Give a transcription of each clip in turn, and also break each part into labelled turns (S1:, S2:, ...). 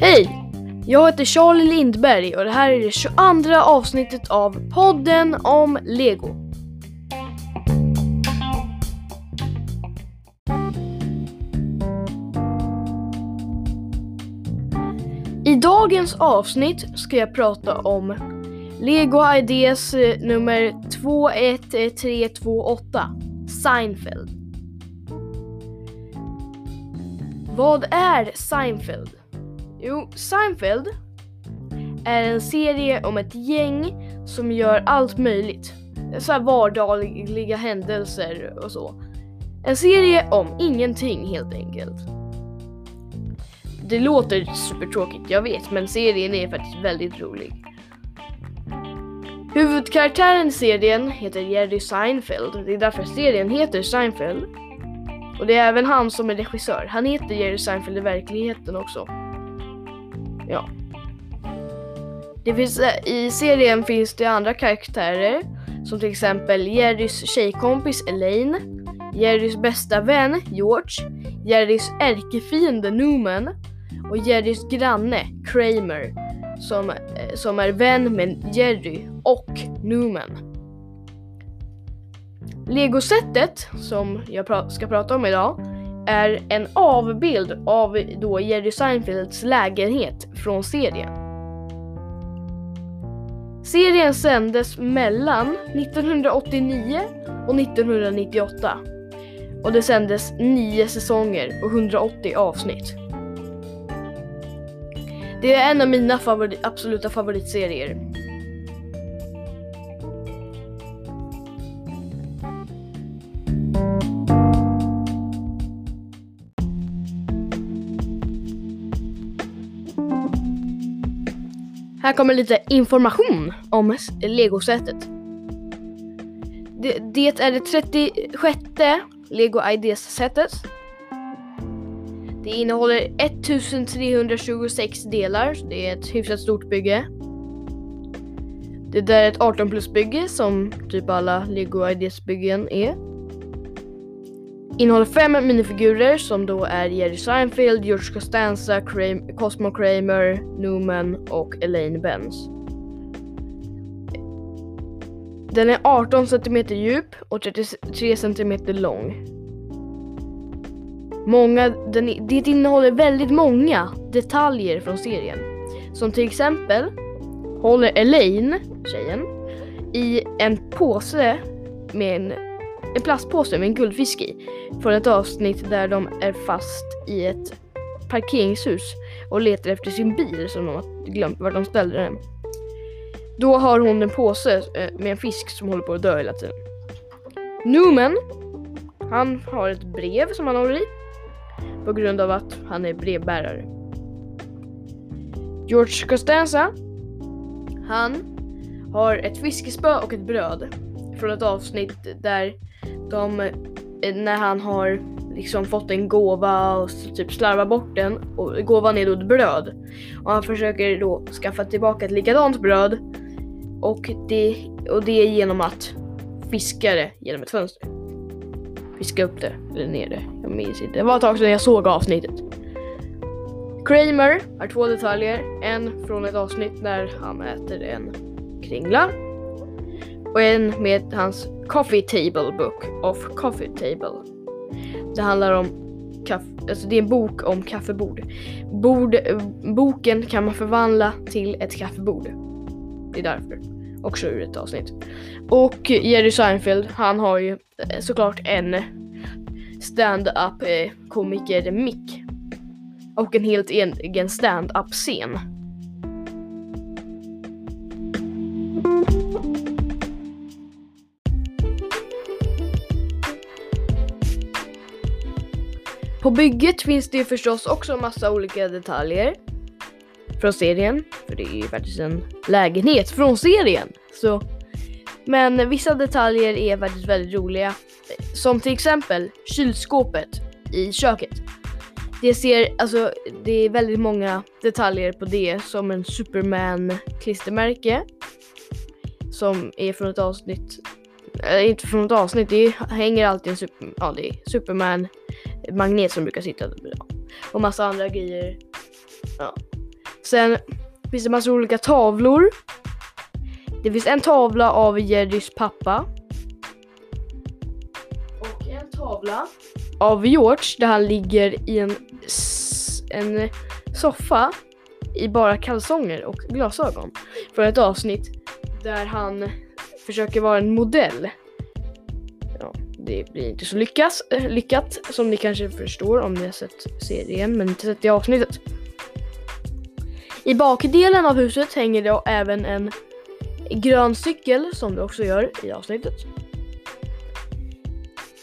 S1: Hej! Jag heter Charlie Lindberg och det här är det 22 avsnittet av podden om Lego. I dagens avsnitt ska jag prata om Lego Ideas eh, nummer 21328 Seinfeld. Vad är Seinfeld? Jo, Seinfeld är en serie om ett gäng som gör allt möjligt. Så här vardagliga händelser och så. En serie om ingenting helt enkelt. Det låter supertråkigt, jag vet, men serien är faktiskt väldigt rolig. Huvudkaraktären i serien heter Jerry Seinfeld. Det är därför serien heter Seinfeld. Och det är även han som är regissör. Han heter Jerry Seinfeld i verkligheten också. Ja. Det finns, eh, I serien finns det andra karaktärer som till exempel Jerrys tjejkompis Elaine, Jerrys bästa vän George, Jerrys ärkefiende Newman och Jerrys granne Kramer som, eh, som är vän med Jerry och Newman. Legosättet som jag pra ska prata om idag är en avbild av då Jerry Seinfelds lägenhet från serien. Serien sändes mellan 1989 och 1998 och det sändes nio säsonger och 180 avsnitt. Det är en av mina favori absoluta favoritserier. Här kommer lite information om legosättet. Det, det är det 36 Lego Ideas-sätet. Det innehåller 1326 delar, så det är ett hyfsat stort bygge. Det där är ett 18 plus bygge som typ alla Lego Ideas byggen är. Innehåller fem minifigurer som då är Jerry Seinfeld, George Costanza, Kramer, Cosmo Kramer, Newman och Elaine Benz. Den är 18 cm djup och 33 cm lång. Många, den, det innehåller väldigt många detaljer från serien. Som till exempel håller Elaine, tjejen, i en påse med en, en plastpåse med en guldfisk i. Från ett avsnitt där de är fast i ett parkeringshus och letar efter sin bil som de har glömt var de ställde den. Då har hon en påse eh, med en fisk som håller på att dö hela tiden. Newman, han har ett brev som han håller i på grund av att han är brevbärare. George Costanza, han har ett fiskespö och ett bröd från ett avsnitt där de, eh, när han har liksom fått en gåva och typ slarvar bort den och gåvan är då ett bröd. Och han försöker då skaffa tillbaka ett likadant bröd och det, och det är genom att fiska det genom ett fönster fiska upp det, eller ner det. Jag minns inte. Det var ett tag sedan jag såg avsnittet. Kramer har två detaljer. En från ett avsnitt när han äter en kringla. Och en med hans Coffee Table Book of Coffee Table. Det handlar om kaffe, alltså det är en bok om kaffebord. Bord, boken kan man förvandla till ett kaffebord. Det är därför. Också ur ett avsnitt. Och Jerry Seinfeld, han har ju eh, såklart en stand-up eh, komiker mick. Och en helt egen stand-up scen. På bygget finns det förstås också massa olika detaljer från serien, för det är ju faktiskt en lägenhet från serien. Så, men vissa detaljer är faktiskt väldigt roliga, som till exempel kylskåpet i köket. Det ser, alltså det är väldigt många detaljer på det som en Superman klistermärke som är från ett avsnitt, äh, inte från ett avsnitt, det hänger alltid en super, ja, det är Superman magnet som brukar sitta ja. och massa andra grejer. Ja. Sen finns det massa olika tavlor. Det finns en tavla av Jerrys pappa. Och en tavla av George där han ligger i en, en soffa i bara kalsonger och glasögon. För ett avsnitt där han försöker vara en modell. Det blir inte så lyckas, eh, lyckat som ni kanske förstår om ni har sett serien men inte sett det avsnittet. I bakdelen av huset hänger det även en grön cykel som det också gör i avsnittet.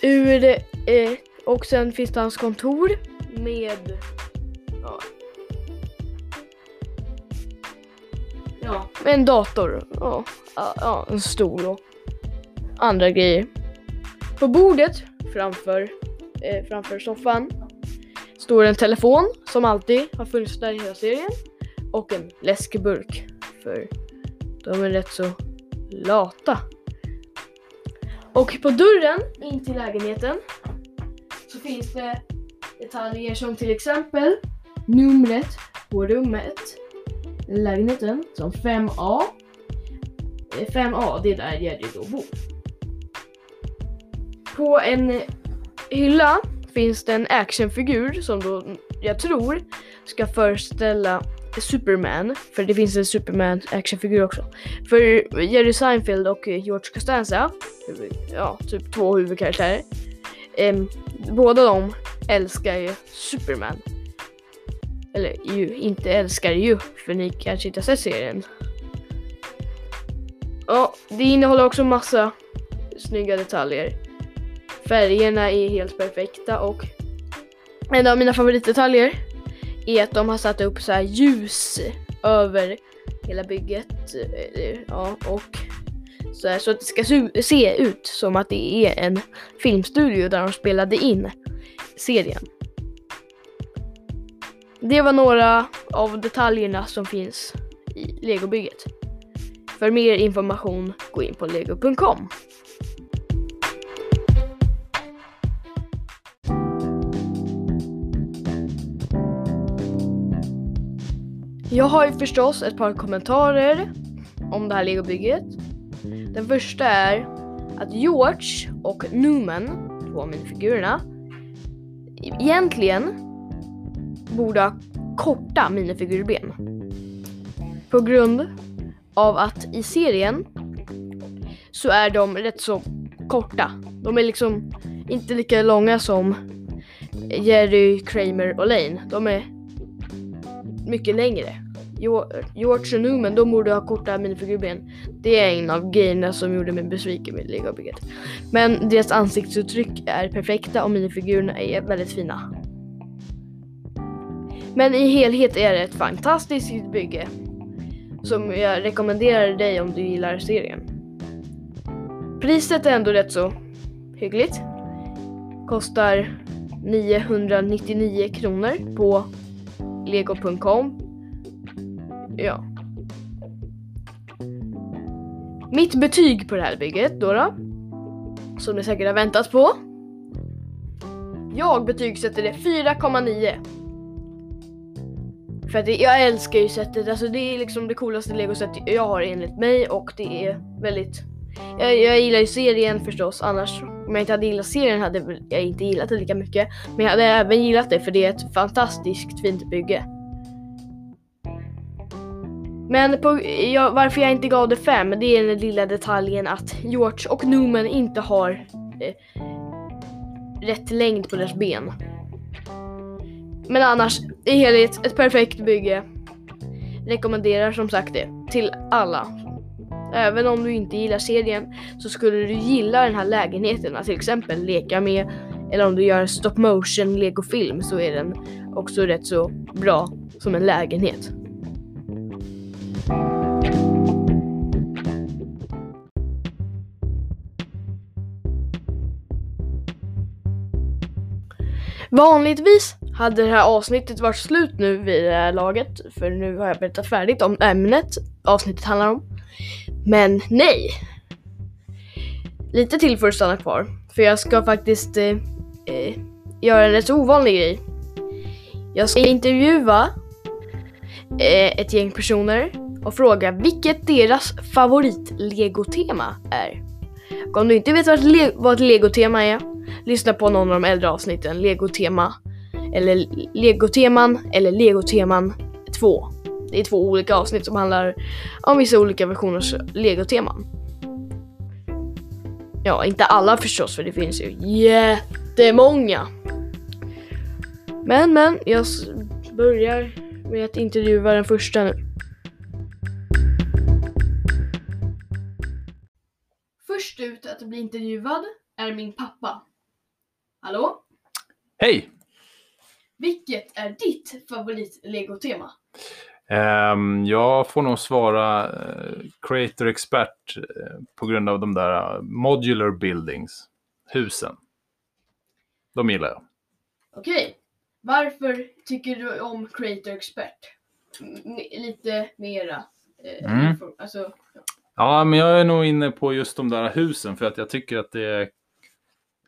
S1: Ur, eh, och sen finns det hans kontor med ja, ja, en dator ja, ja, en stol och andra grejer. På bordet framför, eh, framför soffan står en telefon som alltid har funnits där i hela serien och en läskburk för de är rätt så lata. Och på dörren in till lägenheten så finns det detaljer som till exempel numret på rummet, lägenheten som 5A. 5A, eh, det är där Jerry då bor. På en hylla finns det en actionfigur som då jag tror ska föreställa Superman, för det finns en Superman actionfigur också. För Jerry Seinfeld och George Costanza, ja, typ två huvudkaraktärer. Eh, båda de älskar ju Superman. Eller ju, inte älskar ju, för ni kanske inte har sett serien. Ja, det innehåller också massa snygga detaljer. Färgerna är helt perfekta och en av mina favoritdetaljer är att de har satt upp så ljus över hela bygget. Eh, ja, och så, här, så att det ska se ut som att det är en filmstudio där de spelade in serien. Det var några av detaljerna som finns i legobygget. För mer information gå in på lego.com. Jag har ju förstås ett par kommentarer om det här legobygget. Den första är att George och Newman, två av minifigurerna, egentligen borde ha korta minifigurben. På grund av att i serien så är de rätt så korta. De är liksom inte lika långa som Jerry, Kramer och Lane. De är mycket längre. George och Newman, de borde ha korta minifigurben. Det är en av grejerna som gjorde mig besviken med Legobygget. Men deras ansiktsuttryck är perfekta och minifigurerna är väldigt fina. Men i helhet är det ett fantastiskt bygge som jag rekommenderar dig om du gillar serien. Priset är ändå rätt så hyggligt. Kostar 999 kronor på lego.com. Ja. Mitt betyg på det här bygget då, då som ni säkert har väntat på. Jag betygsätter det 4,9. För att det, jag älskar ju sättet, alltså det är liksom det coolaste legoset jag har enligt mig och det är väldigt jag, jag gillar ju serien förstås, annars om jag inte hade gillat serien hade jag inte gillat det lika mycket. Men jag hade även gillat det för det är ett fantastiskt fint bygge. Men på, ja, varför jag inte gav det 5, det är den lilla detaljen att George och Newman inte har eh, rätt längd på deras ben. Men annars, i helhet, ett perfekt bygge. Rekommenderar som sagt det till alla. Även om du inte gillar serien så skulle du gilla den här lägenheten att till exempel leka med. Eller om du gör stop motion legofilm så är den också rätt så bra som en lägenhet. Vanligtvis hade det här avsnittet varit slut nu vid det här laget, för nu har jag berättat färdigt om ämnet avsnittet handlar om. Men nej! Lite till får du stanna kvar, för jag ska faktiskt eh, eh, göra en rätt ovanlig grej. Jag ska intervjua eh, ett gäng personer och fråga vilket deras favorit-legotema är. Och om du inte vet vad ett, le- vad ett legotema är, lyssna på någon av de äldre avsnitten. Legotema, eller legoteman, eller legoteman 2. Det är två olika avsnitt som handlar om vissa olika versioners legoteman. Ja, inte alla förstås för det finns ju jättemånga. Men men, jag börjar med att intervjua den första nu. Först ut att bli intervjuad är min pappa. Hallå?
S2: Hej!
S1: Vilket är ditt favorit-legotema?
S2: Ehm, jag får nog svara uh, Creator Expert eh, på grund av de där eh, Modular Buildings, husen. De gillar jag.
S1: Okej. Varför tycker du om Creator Expert? M- lite mera. Eh,
S2: Mm.
S1: alltså, ja.
S2: Ja, men jag är nog inne på just de där husen för att jag tycker att det är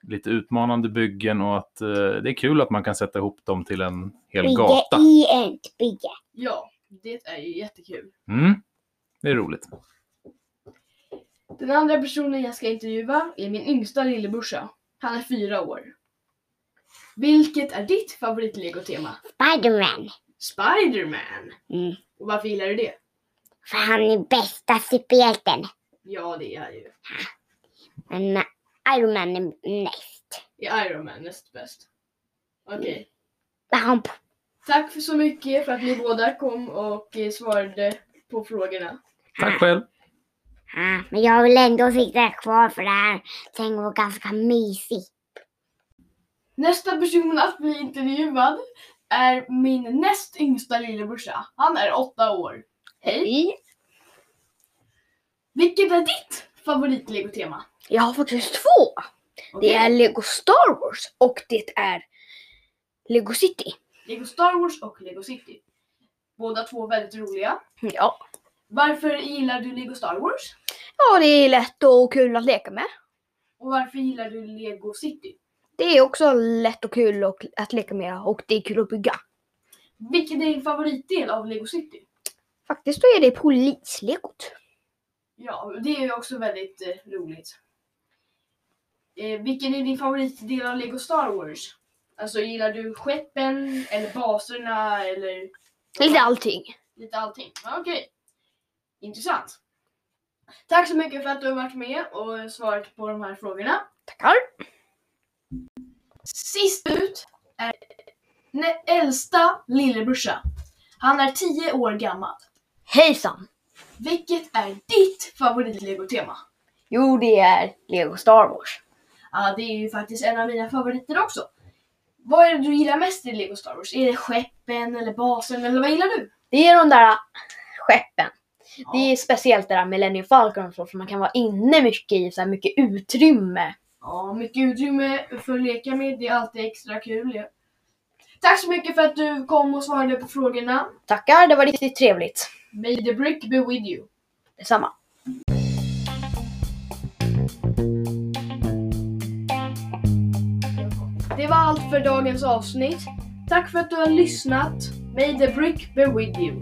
S2: lite utmanande byggen och att eh, det är kul att man kan sätta ihop dem till en hel
S3: Bygga
S2: gata.
S3: i ett bygge.
S1: ja, det är ju jättekul.
S2: Mm, det är roligt.
S1: Den andra personen jag ska intervjua är min yngsta lillebrorsa. Han är fyra år. Vilket är ditt favorit-legotema?
S3: Spiderman.
S1: Spiderman!
S3: Mm.
S1: Och varför gillar du det?
S3: För han är bästa superhjälten.
S1: Ja, det är ju.
S3: Men eh, Iron Man är näst.
S1: Är Iron Man näst bäst? Okej.
S3: Han
S1: Tack för så mycket för att ni båda kom och eh, svarade på frågorna.
S2: Tack själv!
S3: Ja, men jag vill ändå sitta kvar för det här. Sen var ganska mysigt.
S1: Nästa person att bli intervjuad är min näst yngsta lillebrorsa. Han är åtta år. Hej! Vilket är ditt favoritlegotema?
S4: Jag har faktiskt två.
S1: Okej.
S4: Det är Lego Star Wars och det är Lego City.
S1: Lego Star Wars och Lego City. Båda två väldigt roliga.
S4: Ja.
S1: Varför gillar du Lego Star Wars?
S4: ja, det är lätt och kul att leka med.
S1: Och varför gillar du Lego City?
S4: Det är också lätt och kul och- att leka med och det är kul att bygga.
S1: Vilken är din favoritdel av Lego City?
S4: Faktiskt då är det polislegot.
S1: Ja, det är ju också väldigt eh, roligt. Eh, vilken är din favoritdel av Lego Star Wars? Alltså gillar du skeppen eller baserna eller
S4: Lite allting.
S1: lite allting? Okej. Intressant. Tack så mycket för att du har varit med och svarat på de här frågorna.
S4: Tackar.
S1: Sist ut är äldsta lillebrorsa. Han är 10 år gammal.
S4: Hejsan!
S1: Vilket är ditt favoritlegotema?
S4: Jo, det är Lego Star Wars.
S1: Ja, det är ju faktiskt en av mina favoriter också. Vad är det du gillar mest i Lego Star Wars? Är det skeppen eller basen eller vad gillar du?
S4: Det är de där skeppen.
S1: Ja.
S4: Det är speciellt det där Millennium Falcon så, för man kan vara inne mycket i så här mycket utrymme.
S1: Ja, mycket utrymme för att leka med. Det är alltid extra kul. Ja. Tack så mycket för att du kom och svarade på frågorna.
S4: Tackar, det var riktigt trevligt.
S1: May the brick be with you.
S4: Detsamma.
S1: Var allt för dagens avsnitt. Tack för att du har lyssnat. May the brick be with you.